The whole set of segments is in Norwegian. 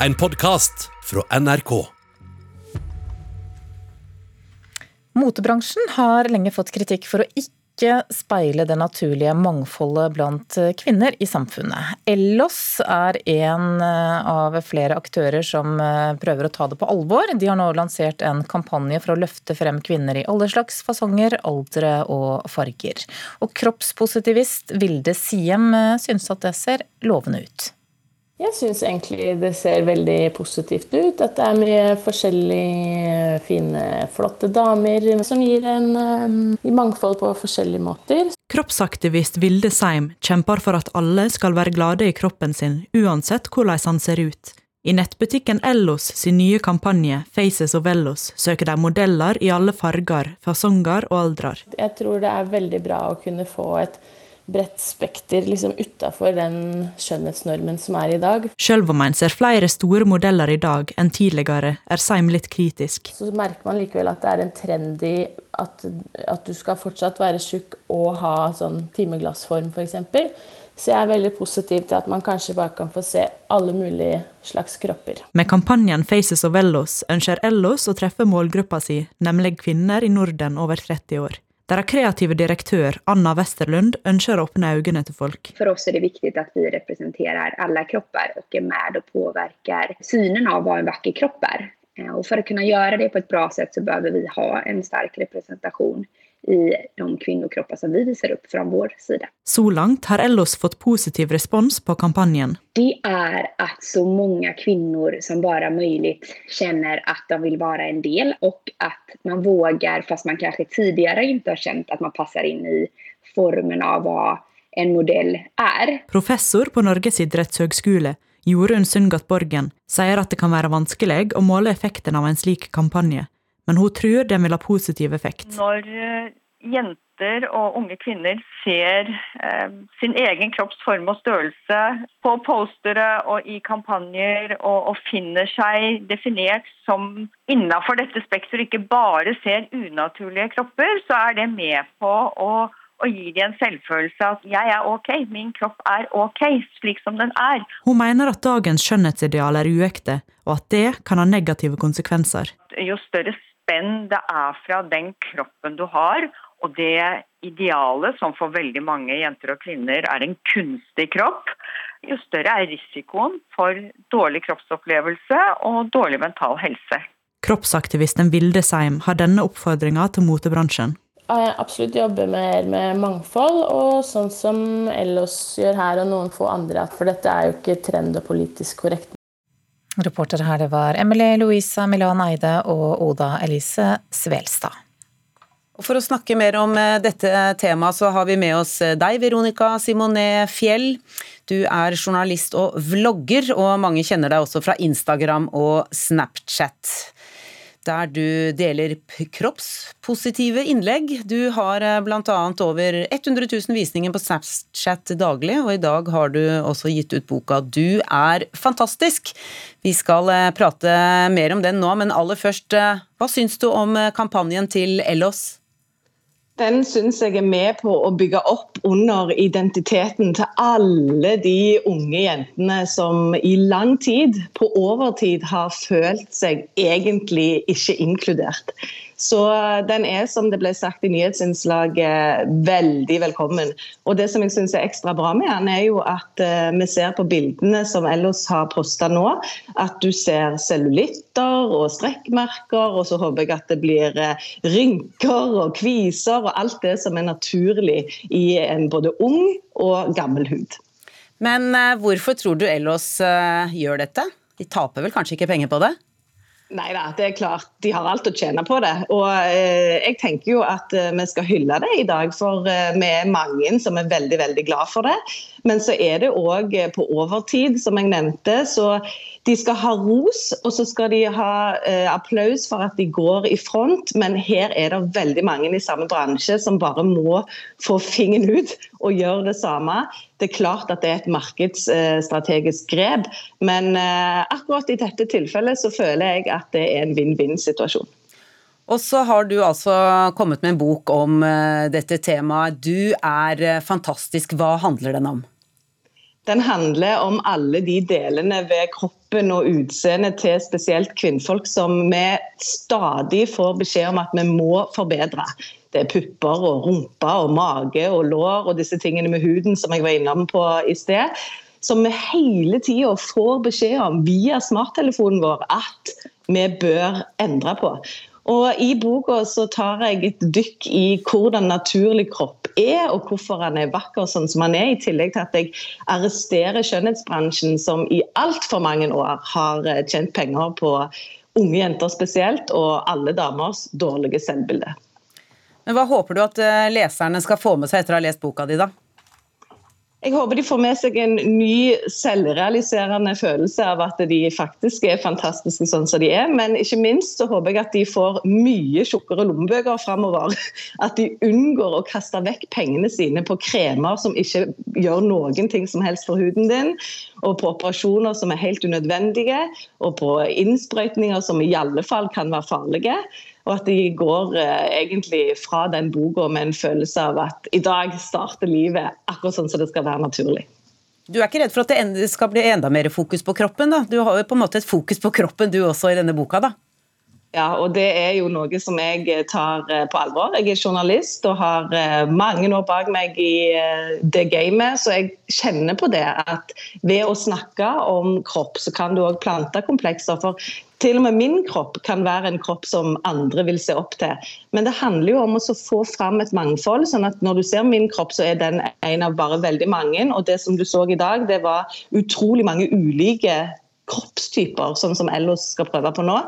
en podkast fra NRK. Motebransjen har lenge fått kritikk for å ikke speile det naturlige mangfoldet blant kvinner i samfunnet. Ellos er en av flere aktører som prøver å ta det på alvor. De har nå lansert en kampanje for å løfte frem kvinner i alle slags fasonger, aldre og farger. Og kroppspositivist Vilde Siem synes at det ser lovende ut. Jeg syns egentlig det ser veldig positivt ut. At det er mye forskjellige fine, flotte damer som gir en um, mangfold på forskjellige måter. Kroppsaktivist Vilde Seim kjemper for at alle skal være glade i kroppen sin, uansett hvordan han ser ut. I nettbutikken Ellos sin nye kampanje Faces of Ellos søker de modeller i alle farger, fasonger og aldrer. Jeg tror det er veldig bra å kunne få et bredt spekter liksom utafor den skjønnhetsnormen som er i dag. Sjøl om en ser flere store modeller i dag enn tidligere, er Seim litt kritisk. Så merker man likevel at det er en trend i at, at du skal fortsatt være tjukk og ha sånn timeglassform, f.eks. Så jeg er veldig positiv til at man kanskje bare kan få se alle mulige slags kropper. Med kampanjen Faces of Ellos ønsker Ellos å treffe målgruppa si, nemlig kvinner i Norden over 30 år. Deres kreative direktør Anna Westerlund ønsker å åpne øynene til folk. For oss er det viktig at vi representerer alle kropper og er med og påvirker synen av hva en vakker kropp er. Eh, og For å kunne gjøre det på et bra sett, så bør vi ha en sterk representasjon i de kvinnokropper som vi viser opp fra vår side. Så langt har Ellos fått positiv respons på kampanjen. Det er at så mange kvinner som bare mulig kjenner at de vil være en del, og at man våger, fast man kanskje tidligere ikke har kjent at man passer inn i formen av hva en modell er. Professor på Norges idrettshøgskole, Jorunn Sundgat Borgen, sier at det kan være vanskelig å måle effekten av en slik kampanje men hun tror den vil ha positiv effekt. Når eh, jenter og unge kvinner ser eh, sin egen kropps form og størrelse på postere og i kampanjer, og, og finner seg definert som innafor dette spekteret, ikke bare ser unaturlige kropper, så er det med på å og gir de en selvfølelse at 'jeg er ok, min kropp er ok, slik som den er'. Hun mener at dagens skjønnhetsideal er uekte, og at det kan ha negative konsekvenser. Jo større spenn det er fra den kroppen du har, og det idealet, som for veldig mange jenter og kvinner er en kunstig kropp, jo større er risikoen for dårlig kroppsopplevelse og dårlig mental helse. Kroppsaktivisten Vilde Seim har denne oppfordringa til motebransjen. Jeg absolutt jobber mer med mangfold, og sånn som Ellos gjør her, og noen få andre. For dette er jo ikke trend og politisk korrekt. Reportere her det var Emily Louisa Milan Eide og Oda Elise Svelstad. For å snakke mer om eh, dette temaet, så har vi med oss eh, deg, Veronica Simonet Fjell. Du er journalist og vlogger, og mange kjenner deg også fra Instagram og Snapchat der du deler kroppspositive innlegg. Du har eh, bl.a. over 100 000 visninger på Snapchat daglig, og i dag har du også gitt ut boka Du er fantastisk. Vi skal eh, prate mer om den nå, men aller først, eh, hva syns du om kampanjen til Ellos? Den syns jeg er med på å bygge opp under identiteten til alle de unge jentene som i lang tid, på overtid, har følt seg egentlig ikke inkludert. Så den er, som det ble sagt i nyhetsinnslaget, veldig velkommen. Og det som jeg syns er ekstra bra med den, er jo at uh, vi ser på bildene som Ellos har posta nå, at du ser cellulitter og strekkmerker, og så håper jeg at det blir uh, rynker og kviser og alt det som er naturlig i en både ung og gammel hud. Men hvorfor tror du Ellos gjør dette? De taper vel kanskje ikke penger på det? Nei da, det er klart. De har alt å tjene på det. Og eh, jeg tenker jo at eh, vi skal hylle det i dag, for eh, vi er mange som er veldig, veldig glad for det. Men så er det òg eh, på overtid, som jeg nevnte. Så de skal ha ros, og så skal de ha eh, applaus for at de går i front. Men her er det veldig mange i samme bransje som bare må få fingeren ut og gjøre det samme. Det er klart at det er et markedsstrategisk grep, men eh, akkurat i dette tilfellet så føler jeg at det er en vinn-vinn-situasjon. Og så har du altså kommet med en bok om eh, dette temaet. Du er eh, fantastisk. Hva handler den om? Den handler om alle de delene ved kroppen og utseendet til spesielt kvinnfolk som vi stadig får beskjed om at vi må forbedre. Det er pupper og rumpe og mage og lår og disse tingene med huden som jeg var innom på i sted. Som vi hele tida får beskjed om via smarttelefonen vår at vi bør endre på. Og I boka så tar jeg et dykk i hvordan naturlig kropp er, og hvorfor han er vakker sånn som han er, i tillegg til at jeg arresterer skjønnhetsbransjen, som i altfor mange år har eh, tjent penger på unge jenter spesielt, og alle damers dårlige selvbilde. Men Hva håper du at eh, leserne skal få med seg etter å ha lest boka di, da? Jeg håper de får med seg en ny selvrealiserende følelse av at de faktisk er fantastiske sånn som de er. Men ikke minst så håper jeg at de får mye tjukkere lommebøker framover. At de unngår å kaste vekk pengene sine på kremer som ikke gjør noen ting som helst for huden din, og på operasjoner som er helt unødvendige, og på innsprøytninger som i alle fall kan være farlige. Og at de går eh, egentlig fra den boka med en følelse av at i dag starter livet akkurat sånn som det skal være naturlig. Du er ikke redd for at det skal bli enda mer fokus på kroppen? da? Du har jo på en måte et fokus på kroppen du også i denne boka? da? Ja, og det er jo noe som jeg tar eh, på alvor. Jeg er journalist og har eh, mange år bak meg i det gamet, så jeg kjenner på det at ved å snakke om kropp, så kan du òg plante komplekser. For til og med min kropp kan være en kropp som andre vil se opp til. Men det handler jo om å få fram et mangfold. sånn at Når du ser min kropp, så er den en av bare veldig mange. Og det som du så i dag, det var utrolig mange ulike kroppstyper, sånn som Ellos skal prøve på nå.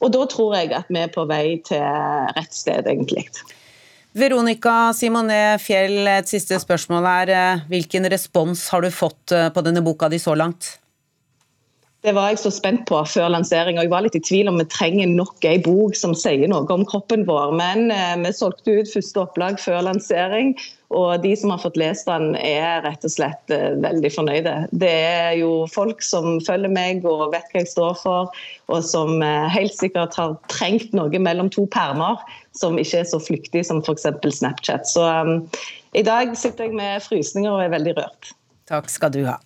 Og da tror jeg at vi er på vei til rett sted, egentlig. Veronica Simone Fjell, et siste spørsmål er. Eh, hvilken respons har du fått eh, på denne boka di så langt? Det var jeg så spent på før lansering, og jeg var litt i tvil om vi trenger nok ei bok som sier noe om kroppen vår. Men eh, vi solgte ut første opplag før lansering, og de som har fått lest den, er rett og slett eh, veldig fornøyde. Det er jo folk som følger meg og vet hva jeg står for, og som eh, helt sikkert har trengt noe mellom to permer som ikke er så flyktig som f.eks. Snapchat. Så um, i dag sitter jeg med frysninger og er veldig rørt. Takk skal du ha.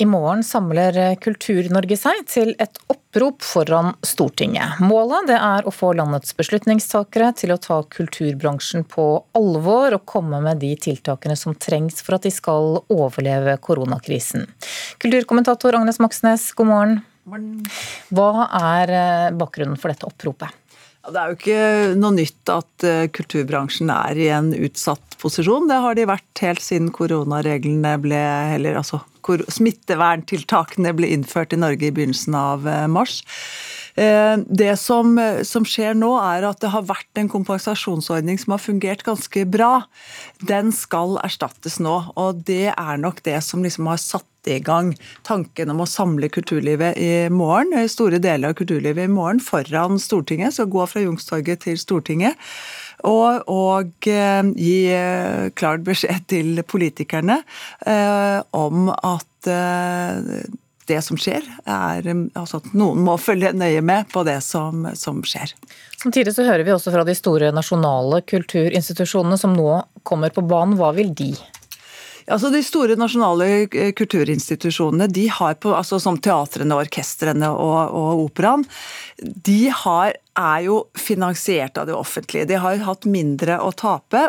I morgen samler Kultur-Norge seg til et opprop foran Stortinget. Målet er å få landets beslutningstakere til å ta kulturbransjen på alvor og komme med de tiltakene som trengs for at de skal overleve koronakrisen. Kulturkommentator Agnes Moxnes, god morgen. Hva er eh, bakgrunnen for dette oppropet? Det er jo ikke noe nytt at eh, kulturbransjen er i en utsatt posisjon. Det har de vært helt siden koronareglene ble Eller altså hvor smitteverntiltakene ble innført i Norge i begynnelsen av eh, mars. Eh, det som, som, skjer nå, er at det har vært en kompensasjonsordning som har fungert ganske bra. Den skal erstattes nå, og det er nok det som liksom har satt i gang tanken om å samle kulturlivet i morgen, eh, store deler av kulturlivet i morgen, foran Stortinget. Skal gå fra Jungstorget til Stortinget. Og, og eh, gi eh, klar beskjed til politikerne eh, om at det som skjer, er altså at noen må følge nøye med på det som, som, skjer. Samtidig så hører vi også fra de store nasjonale kulturinstitusjonene som nå kommer på banen. Hva vil de? Altså De store nasjonale kulturinstitusjonene, de har på, altså som teatrene, orkestrene og, og operaen, de har, er jo finansiert av det offentlige. De har jo hatt mindre å tape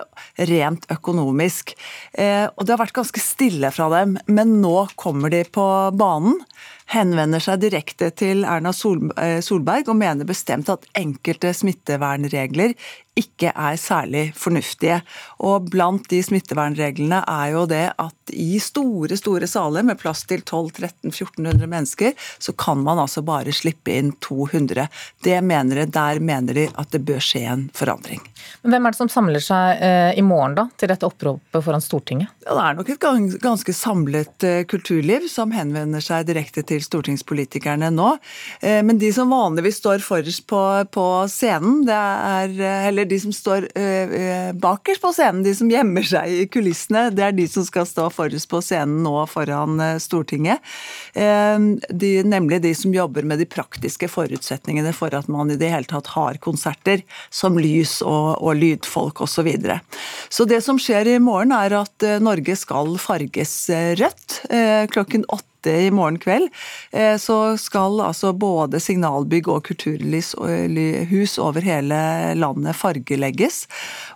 rent økonomisk. Eh, og det har vært ganske stille fra dem, men nå kommer de på banen henvender seg direkte til Erna eh, Solberg og mener bestemt at enkelte smittevernregler ikke er særlig fornuftige. Og blant de smittevernreglene er jo det at i store, store saler med plass til 1200-1400 mennesker, så kan man altså bare slippe inn 200. Det mener de, Der mener de at det bør skje en forandring. Men Hvem er det som samler seg eh, i morgen da, til dette oppropet foran Stortinget? Ja, det er nok et ganske samlet eh, kulturliv som henvender seg direkte til stortingspolitikerne nå. Eh, men de som vanligvis står forrest på, på scenen, det er eller de som står bakerst på scenen, de som gjemmer seg i kulissene, det er de som skal stå forrest på scenen nå foran Stortinget. De, nemlig de som jobber med de praktiske forutsetningene for at man i det hele hele tatt har konserter, som lys og, og lydfolk osv. Så, videre. så det som skjer i morgen, er at Norge skal farges rødt klokken åtte i morgen kveld eh, så skal altså både signalbygg og kulturhus over hele landet fargelegges.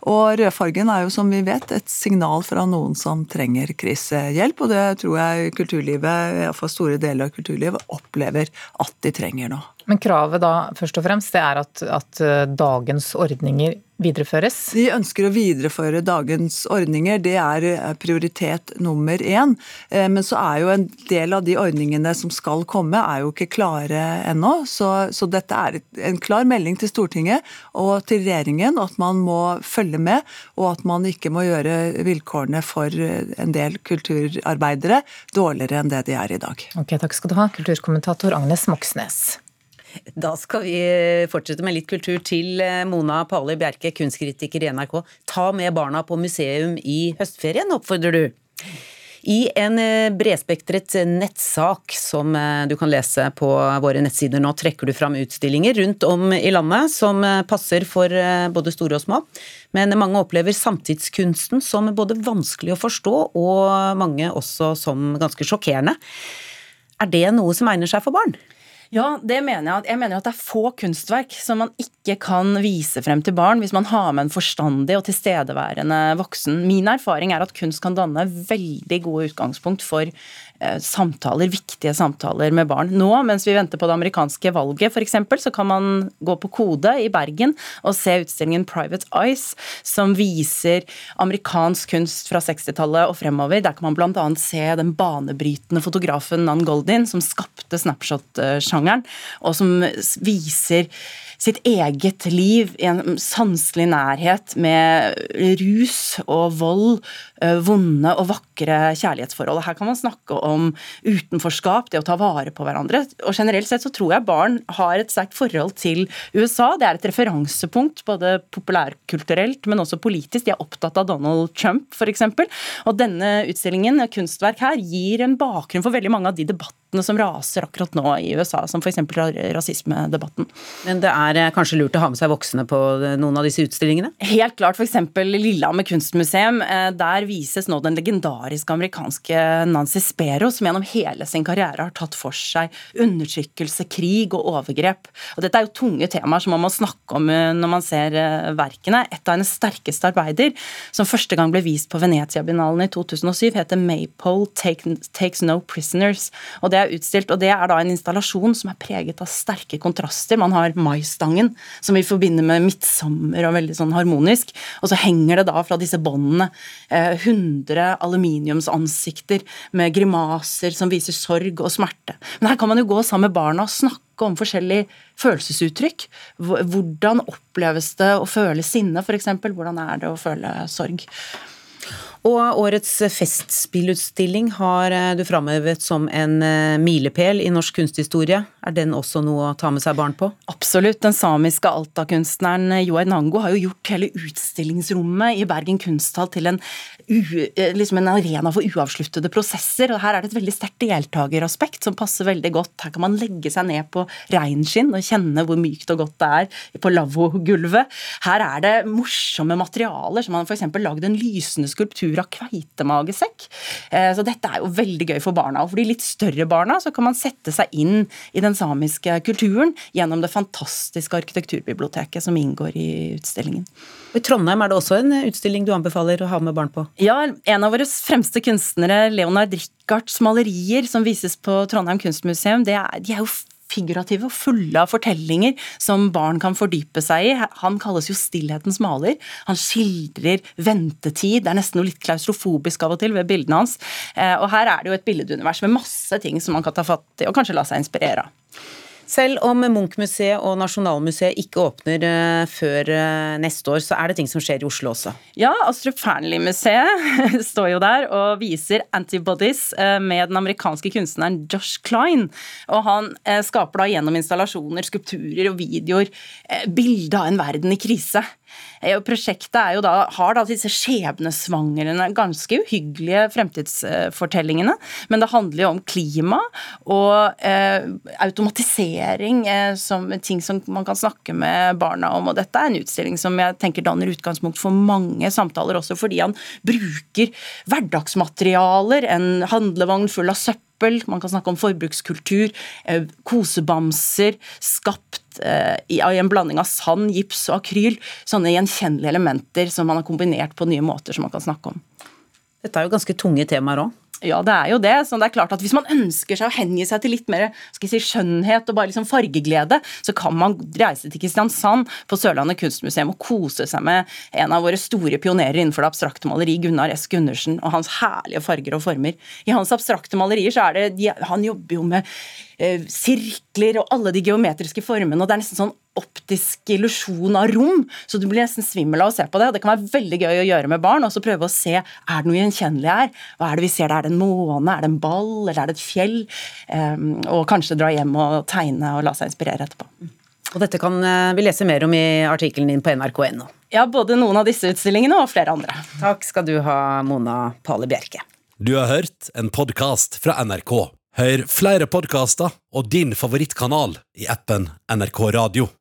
Og rødfargen er jo som vi vet et signal fra noen som trenger krisehjelp, og det tror jeg kulturlivet, iallfall store deler av kulturlivet, opplever at de trenger nå. Men kravet da først og fremst det er at, at eh, dagens ordninger videreføres? De ønsker å videreføre dagens ordninger, det er eh, prioritet nummer én. Eh, men så er jo en del av de ordningene som skal komme, er jo ikke klare ennå. Så, så dette er en klar melding til Stortinget og til regjeringen at man må følge med, og at man ikke må gjøre vilkårene for en del kulturarbeidere dårligere enn det de er i dag. Ok, Takk skal du ha, kulturkommentator Agnes Moxnes. Da skal vi fortsette med litt kultur til eh, Mona Pali Bjerke, kunstkritiker i NRK. Ta med barna på museum i høstferien, oppfordrer du. I en eh, bredspektret nettsak som eh, du kan lese på våre nettsider nå, trekker du fram utstillinger rundt om i landet som passer for både store og små. Men mange opplever samtidskunsten som både vanskelig å forstå, og mange også som ganske sjokkerende. Er det noe som egner seg for barn? Ja, det mener jeg. Jeg mener at det er få kunstverk som man ikke kan vise frem til barn hvis man har med en forstandig og tilstedeværende voksen. Min erfaring er at kunst kan danne veldig gode utgangspunkt for samtaler, viktige samtaler med barn. Nå, mens vi venter på det amerikanske valget f.eks., så kan man gå på Kode i Bergen og se utstillingen Private Eyes, som viser amerikansk kunst fra 60-tallet og fremover. Der kan man bl.a. se den banebrytende fotografen Nan Goldin, som skapte snapshot-sjangeren, og som viser sitt eget liv i en sanselig nærhet med rus og vold, eh, vonde og vakre kjærlighetsforhold. Her kan man snakke om utenforskap, det å ta vare på hverandre. Og Generelt sett så tror jeg barn har et sterkt forhold til USA. Det er et referansepunkt både populærkulturelt, men også politisk. De er opptatt av Donald Trump, f.eks. Og denne utstillingen, kunstverk her, gir en bakgrunn for veldig mange av de debattene som raser akkurat nå i USA, som f.eks. rasismedebatten. Men det er eh, kanskje lurt å ha med seg voksne på eh, noen av disse utstillingene? Helt klart. F.eks. Lillehammer kunstmuseum. der der vises nå den legendariske amerikanske Nancy Spero, som gjennom hele sin karriere har tatt for seg undertrykkelse, krig og overgrep. Og dette er jo tunge temaer som man må snakke om når man ser verkene. Et av hennes sterkeste arbeider, som første gang ble vist på Venezia-binalen i 2007, heter Maypole Takes No Prisoners. Og det er utstilt, og det er da en installasjon som er preget av sterke kontraster. Man har maistangen, som vi forbinder med midtsommer og veldig sånn harmonisk, og så henger det da fra disse båndene eh, 100 aluminiumsansikter med grimaser som viser sorg og smerte. Men her kan man jo gå sammen med barna og snakke om forskjellige følelsesuttrykk. Hvordan oppleves det å føle sinne, f.eks.? Hvordan er det å føle sorg? Og årets Festspillutstilling har eh, du framhevet som en eh, milepæl i norsk kunsthistorie. Er den også noe å ta med seg barn på? Absolutt. Den samiske altakunstneren Joar Nango har jo gjort hele utstillingsrommet i Bergen kunsthall til en, eh, liksom en, arena for uavsluttede prosesser. og Her er det et veldig sterkt deltakeraspekt som passer veldig godt. Her kan man legge seg ned på reinskinn og kjenne hvor mykt og godt det er på lavvogulvet. Her er det morsomme materialer, som man f.eks. lagd en lysende skulptur av kveitemagesekk. Eh, så dette er jo veldig gøy for barna. Og for de litt større barna så kan man sette seg inn i den samiske kulturen gjennom det fantastiske arkitekturbiblioteket som inngår i utstillingen. I Trondheim er det også en utstilling du anbefaler å ha med barn på? Ja, en av våre fremste kunstnere, Leonard Rickards malerier som vises på Trondheim kunstmuseum, er, de er jo figurative og fulle av fortellinger som barn kan fordype seg i. Han kalles jo stillhetens maler. Han skildrer ventetid. Det er nesten noe litt klaustrofobisk av og til ved bildene hans. Eh, og her er det jo et billedunivers med masse ting som man kan ta fatt i og kanskje la seg inspirere av. Selv om Munch-museet og Nasjonalmuseet ikke åpner eh, før eh, neste år, så er det ting som skjer i Oslo også? Ja, Astrup Fearnley-museet står jo der og viser Antibodies eh, med den amerikanske kunstneren Josh Klein. Og han skaper da gjennom installasjoner, skulpturer og videoer bilde av en verden i krise. Eh, prosjektet er jo da, har da disse skjebnesvangrende, ganske uhyggelige fremtidsfortellingene. Men det handler jo om klima og eh, automatisering eh, som ting som man kan snakke med barna om. Og dette er en utstilling som jeg tenker danner utgangspunkt for mange samtaler, også fordi han bruker hverdagsmaterialer, en handlevogn full av søppel man kan snakke om forbrukskultur, eh, kosebamser skapt eh, i en blanding av sand, gips og akryl. Sånne gjenkjennelige elementer som man har kombinert på nye måter som man kan snakke om. Dette er jo ganske tunge temaer òg. Ja, det er jo det. Så det er klart at Hvis man ønsker seg å hengi seg til litt mer skal jeg si, skjønnhet og bare liksom fargeglede, så kan man reise til Kristiansand på Sørlandet kunstmuseum og kose seg med en av våre store pionerer innenfor det abstrakte maleri, Gunnar S. Gundersen, og hans herlige farger og former. I hans abstrakte malerier så er det de, Han jobber jo med eh, sirkler og alle de geometriske formene, og det er nesten sånn optisk illusjon av rom, så du blir nesten svimmel av å se på det. Det kan være veldig gøy å gjøre med barn, og så prøve å se er det noe gjenkjennelig her. Hva er det vi ser der? Er det en måne, er det en ball, eller er det et fjell? Um, og kanskje dra hjem og tegne og la seg inspirere etterpå. Og dette kan eh, vi lese mer om i artikkelen din på nrk.no. Ja, både noen av disse utstillingene og flere andre. Takk skal du ha, Mona Pale Bjerke. Du har hørt en podkast fra NRK. Hør flere podkaster og din favorittkanal i appen NRK Radio.